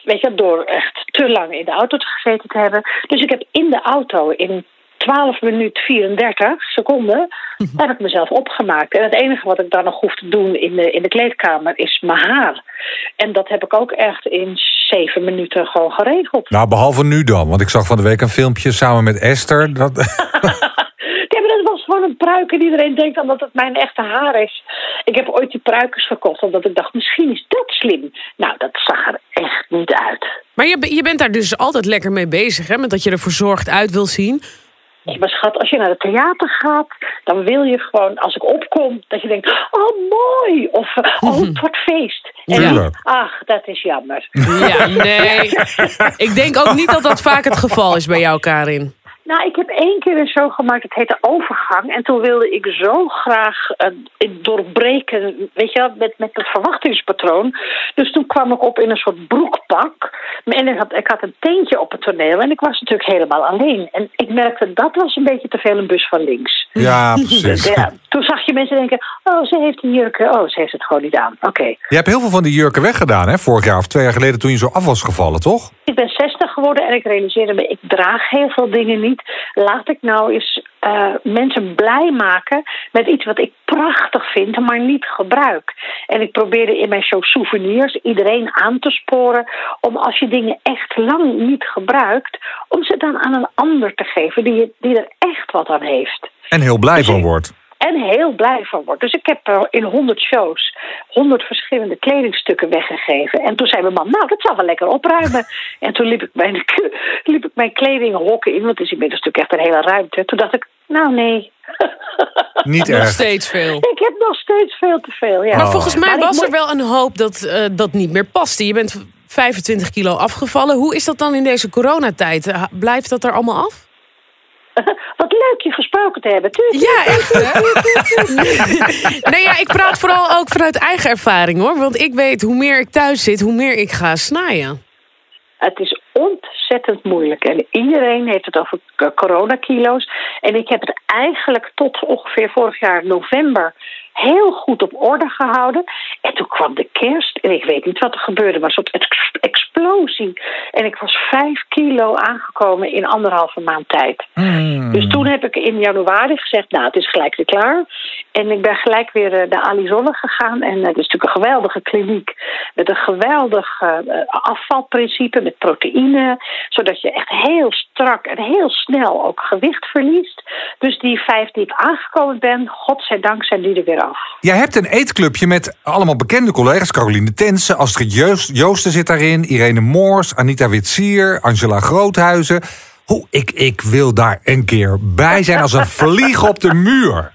Weet je, door echt te lang in de auto gezeten te hebben. Dus ik heb in de auto in 12 minuten 34 seconden heb ik mezelf opgemaakt. En het enige wat ik dan nog hoef te doen in de, in de kleedkamer is mijn haar. En dat heb ik ook echt in zeven minuten gewoon geregeld. Nou, behalve nu dan. Want ik zag van de week een filmpje samen met Esther. Dat... ja, maar dat was gewoon een pruik en iedereen denkt dan dat het mijn echte haar is. Ik heb ooit die pruikers verkocht omdat ik dacht, misschien is dat slim. Nou, dat zag er echt niet uit. Maar je, je bent daar dus altijd lekker mee bezig, hè? Met dat je er verzorgd uit wil zien. Nee, maar schat, als je naar het theater gaat, dan wil je gewoon, als ik opkom, dat je denkt, oh mooi, of oh het wordt feest. En Ja. niet, ach, dat is jammer. Ja, nee. Ik denk ook niet dat dat vaak het geval is bij jou, Karin. Nou, ik heb één keer een show gemaakt, het heette Overgang. En toen wilde ik zo graag uh, doorbreken, weet je wel, met, met het verwachtingspatroon. Dus toen kwam ik op in een soort broekpak. En ik had, ik had een teentje op het toneel en ik was natuurlijk helemaal alleen. En ik merkte, dat was een beetje te veel een bus van links. Ja, precies. Ja, toen zag je mensen denken, oh, ze heeft een jurk, oh, ze heeft het gewoon niet aan. Oké. Je hebt heel veel van die jurken weggedaan, hè? Vorig jaar of twee jaar geleden toen je zo af was gevallen, toch? Ik ben 60 geworden en ik realiseerde me, ik draag heel veel dingen niet. Laat ik nou eens uh, mensen blij maken met iets wat ik prachtig vind, maar niet gebruik. En ik probeerde in mijn show souvenirs iedereen aan te sporen om als je dingen echt lang niet gebruikt, om ze dan aan een ander te geven die, die er echt wat aan heeft. En heel blij van wordt. En heel blij van wordt. Dus ik heb in 100 shows 100 verschillende kledingstukken weggegeven. En toen zei mijn man, nou, dat zal wel lekker opruimen. en toen liep ik mijn, liep ik mijn kledinghokken in, want het is inmiddels natuurlijk echt een hele ruimte. Toen dacht ik, nou nee. Niet Nog erg. steeds veel. Ik heb nog steeds veel te veel, ja. Maar volgens mij Maar was er wel een hoop dat uh, dat niet meer paste. Je bent 25 kilo afgevallen. Hoe is dat dan in deze coronatijd? Blijft dat er allemaal af? Wat leuk je gesproken te hebben. Tuurlijk. Ja, echt hè? nee, ja, ik praat vooral ook vanuit eigen ervaring hoor. Want ik weet, hoe meer ik thuis zit, hoe meer ik ga snijden. Het is ontzettend moeilijk. En iedereen heeft het over coronakilo's. En ik heb het eigenlijk tot ongeveer vorig jaar november heel goed op orde gehouden. En toen kwam de kerst en ik weet niet wat er gebeurde, maar een soort explosie. En ik was vijf kilo aangekomen in anderhalve maand tijd. Mm. Dus toen heb ik in januari gezegd, nou het is gelijk weer klaar. En ik ben gelijk weer naar Alizonne gegaan. En het is natuurlijk een geweldige kliniek met een geweldig uh, afvalprincipe met proteïne. Zodat je echt heel strak en heel snel ook gewicht verliest. Dus die vijf die ik aangekomen ben, godzijdank zijn die er weer af. Jij hebt een eetclubje met allemaal bekende collega's. Caroline Tense, Astrid Joost, Joosten zit daarin. Irene Moors, Anita Witsier, Angela Groothuizen. Hoe, ik, ik wil daar een keer bij zijn als een vlieg op de muur.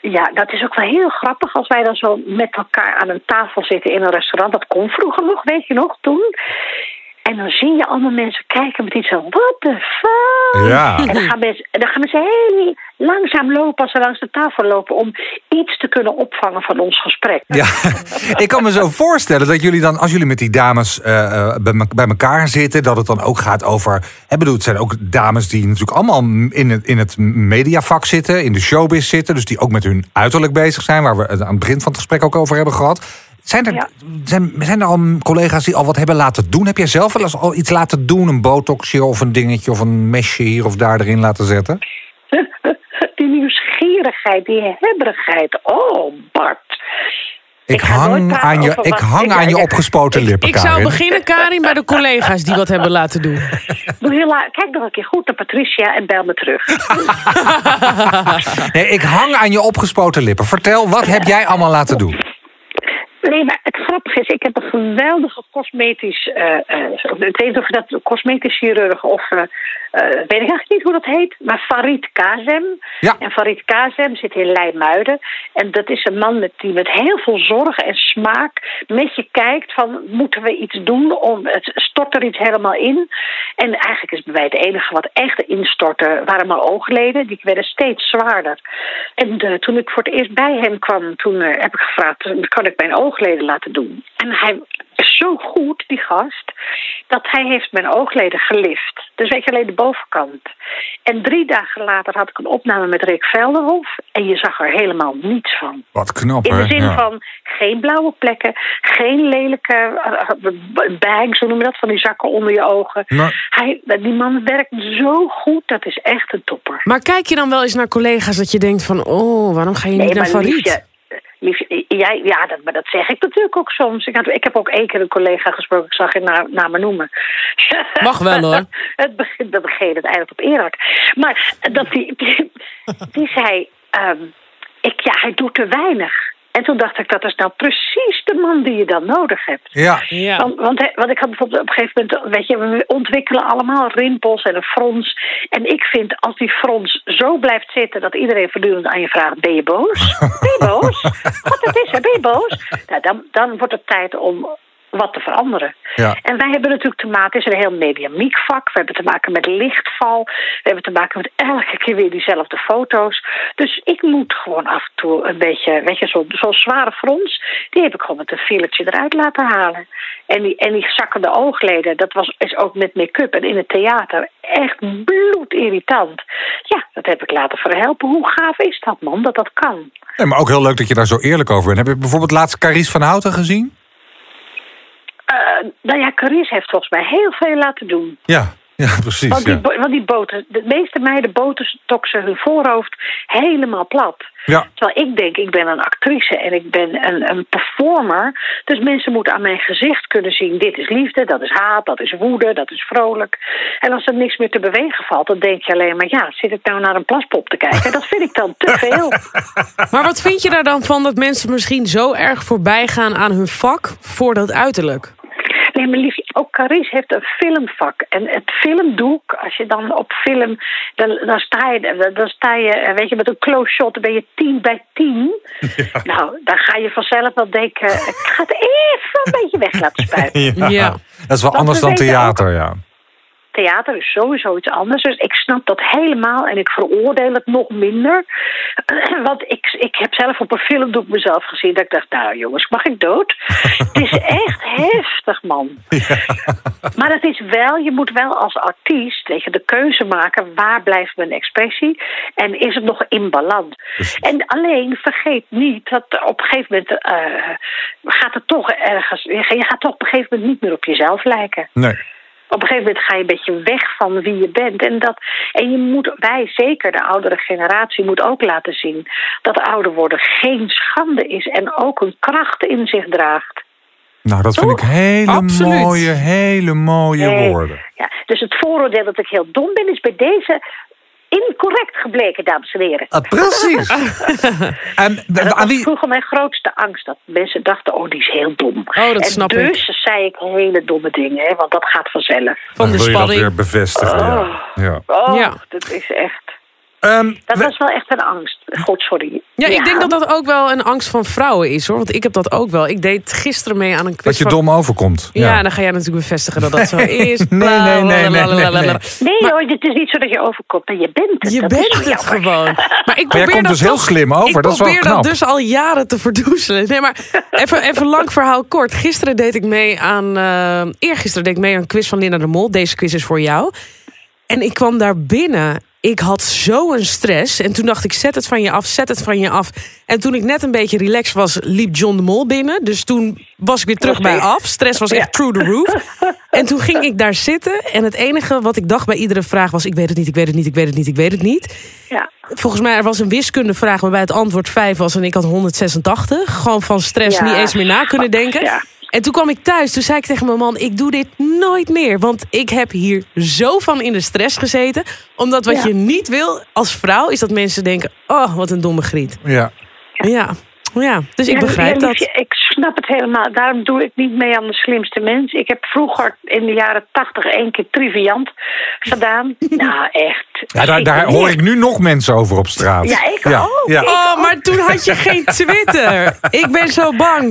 Ja, dat is ook wel heel grappig als wij dan zo met elkaar aan een tafel zitten in een restaurant. Dat kon vroeger nog, weet je nog, toen. En dan zie je allemaal mensen kijken met iets van, what the fuck? Ja. En dan gaan mensen, dan gaan mensen heel langzaam lopen als ze langs de tafel lopen... om iets te kunnen opvangen van ons gesprek. Ja, ik kan me zo voorstellen dat jullie dan, als jullie met die dames uh, bij, me, bij elkaar zitten... dat het dan ook gaat over... Hè, bedoel, het zijn ook dames die natuurlijk allemaal in het, in het mediavak zitten... in de showbiz zitten, dus die ook met hun uiterlijk bezig zijn... waar we het aan het begin van het gesprek ook over hebben gehad... Zijn er, ja. zijn, zijn er al collega's die al wat hebben laten doen? Heb jij zelf wel eens al iets laten doen? Een botoxje of een dingetje of een mesje hier of daar erin laten zetten? Die nieuwsgierigheid die hebberigheid. Oh, Bart. Ik, hang aan je, ik hang ik- aan je ik- opgespoten lippen, Ik zou Karin. beginnen, Karin, bij de collega's die wat hebben laten doen. Doe heel la- Kijk nog een keer goed naar Patricia en bel me terug. Nee, ik hang aan je opgespoten lippen. Vertel, wat heb jij allemaal laten doen? Nee, maar het grappige is, ik heb een geweldige cosmetisch... eh eh, ik weet niet of je dat cosmetisch chirurg of... eh, weet ik eigenlijk niet hoe dat heet. Maar Farid Kazem. Ja. En Farid Kazem zit in Leimuiden. En dat is een man met, die met heel veel zorg en smaak met je kijkt van... moeten we iets doen om... Het stort er iets helemaal in. En eigenlijk is bij mij het enige wat echt instortte... waren mijn oogleden. Die werden steeds zwaarder. En toen ik voor het eerst bij hem kwam... toen heb ik gevraagd... kan ik mijn oogleden laten doen? En hij is zo goed, die gast... dat hij heeft mijn oogleden gelift. Dus weet je alleen de bovenkant. En drie dagen later had ik een opname met Rick Velderhof... en je zag er helemaal niets van. Wat knap, In hè? de zin Ja. van geen blauwe plekken, geen lelijke eh, eh, bags, hoe noem je dat, van die zakken onder je ogen. Hij, die man werkt zo goed, dat is echt een topper. Maar kijk je dan wel eens naar collega's dat je denkt van... oh, waarom ga je niet naar Farid? Jij, ja, dat, maar dat zeg ik natuurlijk ook soms. Ik, had, ik heb ook één keer een collega gesproken, ik zag je na, me noemen. Mag wel, hoor. het begint bij begin, het eindigt op Irak. Maar dat die, die, die zei, ehm, ik, ja, hij doet te weinig. En toen dacht ik, dat is nou precies de man die je dan nodig hebt. Ja. Ja. Want, want, ik had bijvoorbeeld op een gegeven moment, weet je, we ontwikkelen allemaal rimpels en een frons. En ik vind als die frons zo blijft zitten dat iedereen voortdurend aan je vraagt: ben je boos? Ben je boos? Wat het is, hè? ben je boos? Nou, dan, dan wordt het tijd om wat te veranderen. Ja. En wij hebben natuurlijk te maken, het is een heel mediamiek vak. We hebben te maken met lichtval. We hebben te maken met elke keer weer diezelfde foto's. Dus ik moet gewoon af en toe een beetje, weet je, zo'n zo'n zware frons. Die heb ik gewoon met een filletje eruit laten halen. En die, en die zakkende oogleden, dat was, is ook met make-up en in het theater echt bloedirritant. Ja, dat heb ik laten verhelpen. Hoe gaaf is dat, man, dat dat kan? Nee, maar ook heel leuk dat je daar zo eerlijk over bent. Heb je bijvoorbeeld laatst Carice van Houten gezien? Eh, nou ja, heeft volgens mij heel veel laten doen. Ja, ja precies. Want die, Ja. bo- want die boten, de meeste meiden botoxen hun voorhoofd helemaal plat. Ja. Terwijl ik denk, ik ben een actrice en ik ben een, een performer. Dus mensen moeten aan mijn gezicht kunnen zien... dit is liefde, dat is haat, dat is woede, dat is vrolijk. En als er niks meer te bewegen valt, dan denk je alleen maar... ja, zit ik nou naar een plaspop te kijken? Dat vind ik dan te veel. Maar wat vind je daar dan van dat mensen misschien zo erg voorbij gaan aan hun vak voor dat uiterlijk? Nee, maar liefje, ook Carice heeft een filmvak. En het filmdoek, als je dan op film... dan, dan, sta, je, dan sta je, eh, weet je, met een close shot... dan ben je 10 bij 10. Nou, dan ga je vanzelf wel denken... ik ga het even een beetje weg laten spuiten. Ja. Dat is wel Want anders we dan theater, ja. Theater is sowieso iets anders. Dus ik snap dat helemaal en ik veroordeel het nog minder. Want ik, ik heb zelf op een filmdoek mezelf gezien... dat ik dacht, nou jongens, mag ik dood? het is echt heftig, man. Maar het is wel, je moet wel als artiest je, de keuze maken... waar blijft mijn expressie en is het nog in balans? En alleen vergeet niet dat op een gegeven moment... eh, gaat het toch ergens... Je gaat toch op een gegeven moment niet meer op jezelf lijken Nee. Op een gegeven moment ga je een beetje weg van wie je bent. En, dat, en je moet, wij, zeker de oudere generatie, moet ook laten zien dat ouder worden geen schande is en ook een kracht in zich draagt. Nou, dat vind ik hele Absoluut. mooie, hele mooie Nee. woorden. Ja, dus het vooroordeel dat ik heel dom ben, is bij deze incorrect gebleken, dames en heren. Ah, precies. en dat aan was wie, vroeger mijn grootste angst. Dat mensen dachten, oh, die is heel dom. Oh, dat en snap dus zei ik hele domme dingen, hè, want dat gaat vanzelf. Van de wil je dat spanning. weer bevestigen? Ja. Ja. Oh, Ja. dat is echt... Ehm, Dat we- was wel echt een angst. God, sorry. Ja, ik denk dat dat ook wel een angst van vrouwen is hoor. Want ik heb dat ook wel. Ik deed gisteren mee aan een quiz dat je van... dom overkomt. Ja, dan ga jij natuurlijk bevestigen dat dat zo is. Nee, nee, nee, nee, nee, nee. Nee hoor, het is niet zo dat je overkomt, maar je bent het. Je Dat bent het jammer. gewoon. Maar ik Maar jij probeer komt dat dus heel slim over, Ik dat is wel probeer dat dus al jaren te verdoezelen. Nee, maar even, even lang verhaal kort. Gisteren deed ik mee aan... eh eergisteren deed ik mee aan een quiz van Linda de Mol. Deze quiz is voor jou. En ik kwam daar binnen. Ik had zo'n stress. En toen dacht ik, zet het van je af, zet het van je af. En toen ik net een beetje relaxed was, liep John de Mol binnen. Dus toen was ik weer terug bij af. Stress was echt through the roof. En toen ging ik daar zitten. En het enige wat ik dacht bij iedere vraag was... ik weet het niet, ik weet het niet, ik weet het niet, ik weet het niet. Ja. volgens mij er was een wiskundevraag waarbij het antwoord 5 was en ik had 186. Gewoon van stress Ja, niet eens meer na kunnen denken. Ja. En toen kwam ik thuis, toen zei ik tegen mijn man, ik doe dit nooit meer. Want ik heb hier zo van in de stress gezeten. Omdat wat Ja. je niet wil als vrouw, is dat mensen denken, oh, wat een domme griet. Ja. Ja, ja. dus ik Ja, begrijp ja, dat. Snap het helemaal. Daarom doe ik niet mee aan de slimste mens. Ik heb vroeger in de jaren tachtig één keer triviant gedaan. nou, echt. Ja, daar, daar hoor ik nu nog mensen over op straat. Ja, ik ja. ook. Ja. Ik Oh, maar toen had je geen Twitter. Ik ben zo bang.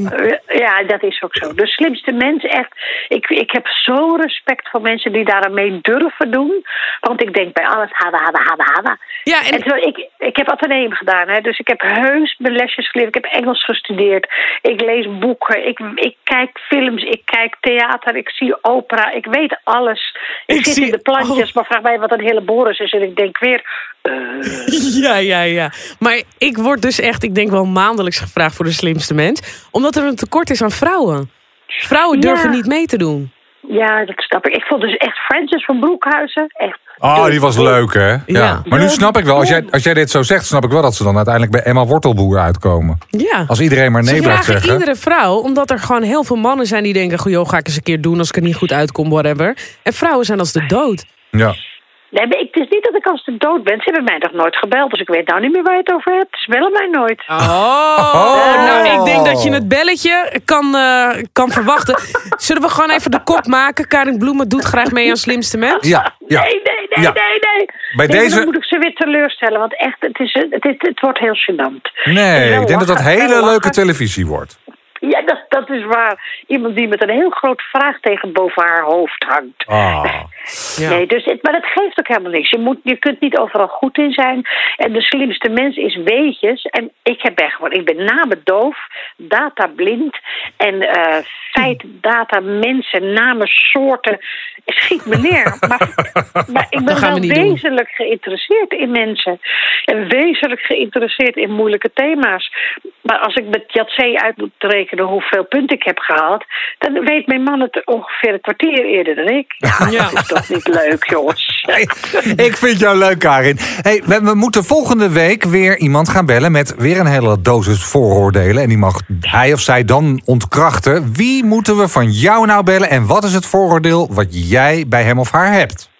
Ja, dat is ook zo. De slimste mens, echt. Ik, ik heb zo respect voor mensen die daar aan mee durven doen. Want ik denk bij alles, hada, hada, hada, hada. Ja, En en terwijl ik, ik heb ateneum gedaan, hè, dus ik heb heus mijn lesjes geleerd. Ik heb Engels gestudeerd. Ik lees boeken. Ik, ik kijk films. Ik kijk theater. Ik zie opera. Ik weet alles. Ik, Ik zit zie- in de plantjes, oh. maar vraag mij wat een hele Boris is. En ik denk weer, Ja, ja, ja. Maar ik word dus echt, ik denk wel maandelijks gevraagd voor de slimste mens. Omdat er een tekort is aan vrouwen. Vrouwen Ja. durven niet mee te doen. ja, dat snap ik. Ik vond dus echt Francis van Broekhuizen. Echt. Oh, die was leuk, hè? Ja. Ja. Maar nu snap ik wel, als jij, als jij dit zo zegt, snap ik wel dat ze dan uiteindelijk bij Emma Wortelboer uitkomen. Ja. Als iedereen maar nee Ze blijft vragen zeggen. iedere vrouw, omdat er gewoon heel veel mannen zijn die denken... goh, joh, ga ik eens een keer doen als ik er niet goed uitkom, whatever. En vrouwen zijn als de dood. Ja. Nee, maar ik, het is niet dat ik als de dood ben. Ze hebben mij nog nooit gebeld, dus ik weet nou niet meer waar je het over hebt. Ze bellen mij nooit. Oh, nou, ik denk dat je het belletje kan, eh, kan verwachten. Zullen we gewoon even de kop maken? Karin Bloemen doet graag mee aan Slimste Mens. Ja, ja. Nee, nee, nee, Ja. nee, nee. Bij Nee, deze- Dan moet ik ze weer teleurstellen, want echt, het, is, het, het, het wordt heel gênant. Nee, ik denk dat dat hele leuke lachen. televisie wordt. Ja, dat, dat is waar. Iemand die met een heel groot vraagteken boven haar hoofd hangt. Ah. Ja. Nee, dus het, maar dat geeft ook helemaal niks. Je, moet, je kunt niet overal goed in zijn. En de slimste mens is weetjes. En ik heb echt gewoon, ik ben namen doof, data blind. En eh feit, data, mensen, namen, soorten. Schiet me neer. Maar, maar ik ben we wel doen. wezenlijk geïnteresseerd in mensen. En wezenlijk geïnteresseerd in moeilijke thema's. Maar als ik met Jatse uit moet rekenen hoeveel punten ik heb gehaald... dan weet mijn man het ongeveer een kwartier eerder dan ik. Ja, Ja. dat is toch niet leuk, jongens. Hey, ik vind jou leuk, Karin. Hey, we, we moeten volgende week weer iemand gaan bellen met weer een hele dosis vooroordelen. En die mag hij of zij dan ontkrachten. Wie moeten we van jou nou bellen en wat is het vooroordeel wat jij bij hem of haar hebt?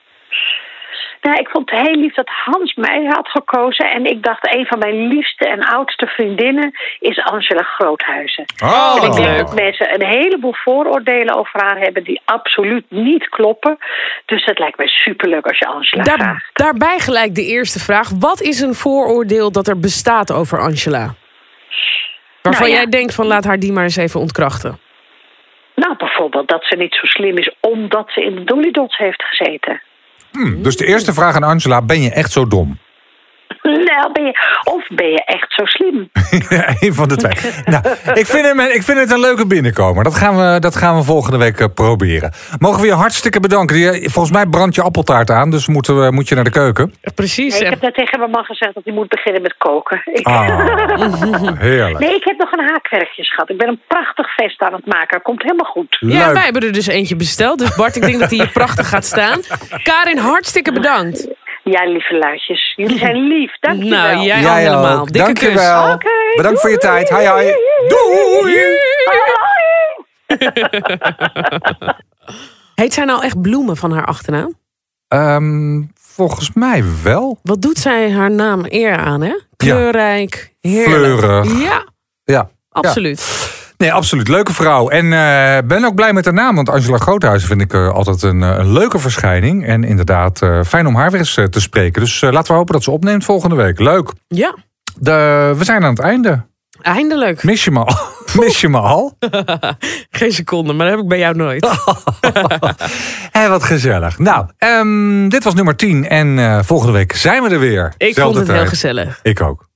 Nou, ik vond het heel lief dat Hans mij had gekozen. En ik dacht, een van mijn liefste en oudste vriendinnen is Angela Groothuizen. Oh, En ik denk dat mensen een heleboel vooroordelen over haar hebben die absoluut niet kloppen. Dus het lijkt mij superleuk als je Angela Daar, vraagt. daarbij gelijk de eerste vraag. Wat is een vooroordeel dat er bestaat over Angela? Waarvan Nou ja. jij denkt van laat haar die maar eens even ontkrachten. Bijvoorbeeld dat ze niet zo slim is omdat ze in de Dolly Dots heeft gezeten. Hm, dus de eerste vraag aan Angela, ben je echt zo dom? Nou, ben je, of ben je echt zo slim? Eén van de twee. nou, ik vind, hem, ik vind het een leuke binnenkomer. Dat gaan we, dat gaan we volgende week eh, proberen. Mogen we je hartstikke bedanken. Je- Volgens mij brandt je appeltaart aan, dus moeten we, moet je naar de keuken. Precies. Nee, ik heb net tegen mijn man gezegd dat hij moet beginnen met koken. Ik- Ah, heerlijk. Nee, ik heb nog een haakwerkje, schat. Ik ben een prachtig vest aan het maken. Komt helemaal goed. Ja, Leuk. wij hebben er dus eentje besteld. Dus Bart, ik denk dat hij hier prachtig gaat staan. Karin, hartstikke bedankt. Ja, lieve luidjes. Jullie zijn lief. Dank je Nou, wel. jij Jij helemaal. ook. Dikke Dankjewel. kus. Oké, Bedankt voor je tijd. Hi, hi. Doei. Heet zij nou echt Bloemen van haar achternaam? Ehm, volgens mij wel. Wat doet zij haar naam eer aan, hè? Kleurrijk, heerlijk. Fleurig. Ja, Ja. absoluut. Nee, absoluut. Leuke vrouw. En eh ben ook blij met haar naam. Want Angela Groothuizen vind ik eh, altijd een, eh, een leuke verschijning. En inderdaad, fijn om haar weer eens te spreken. Dus laten we hopen dat ze opneemt volgende week. Leuk. Ja, De, we zijn aan het einde. eindelijk. Mis je me al? Mis je me al? Geen seconde, maar dat heb ik bij jou nooit. Hé, wat gezellig. Nou, ehm, dit was nummer 10. En volgende week zijn we er weer. Ik Zelfde vond het heel gezellig. Ik ook.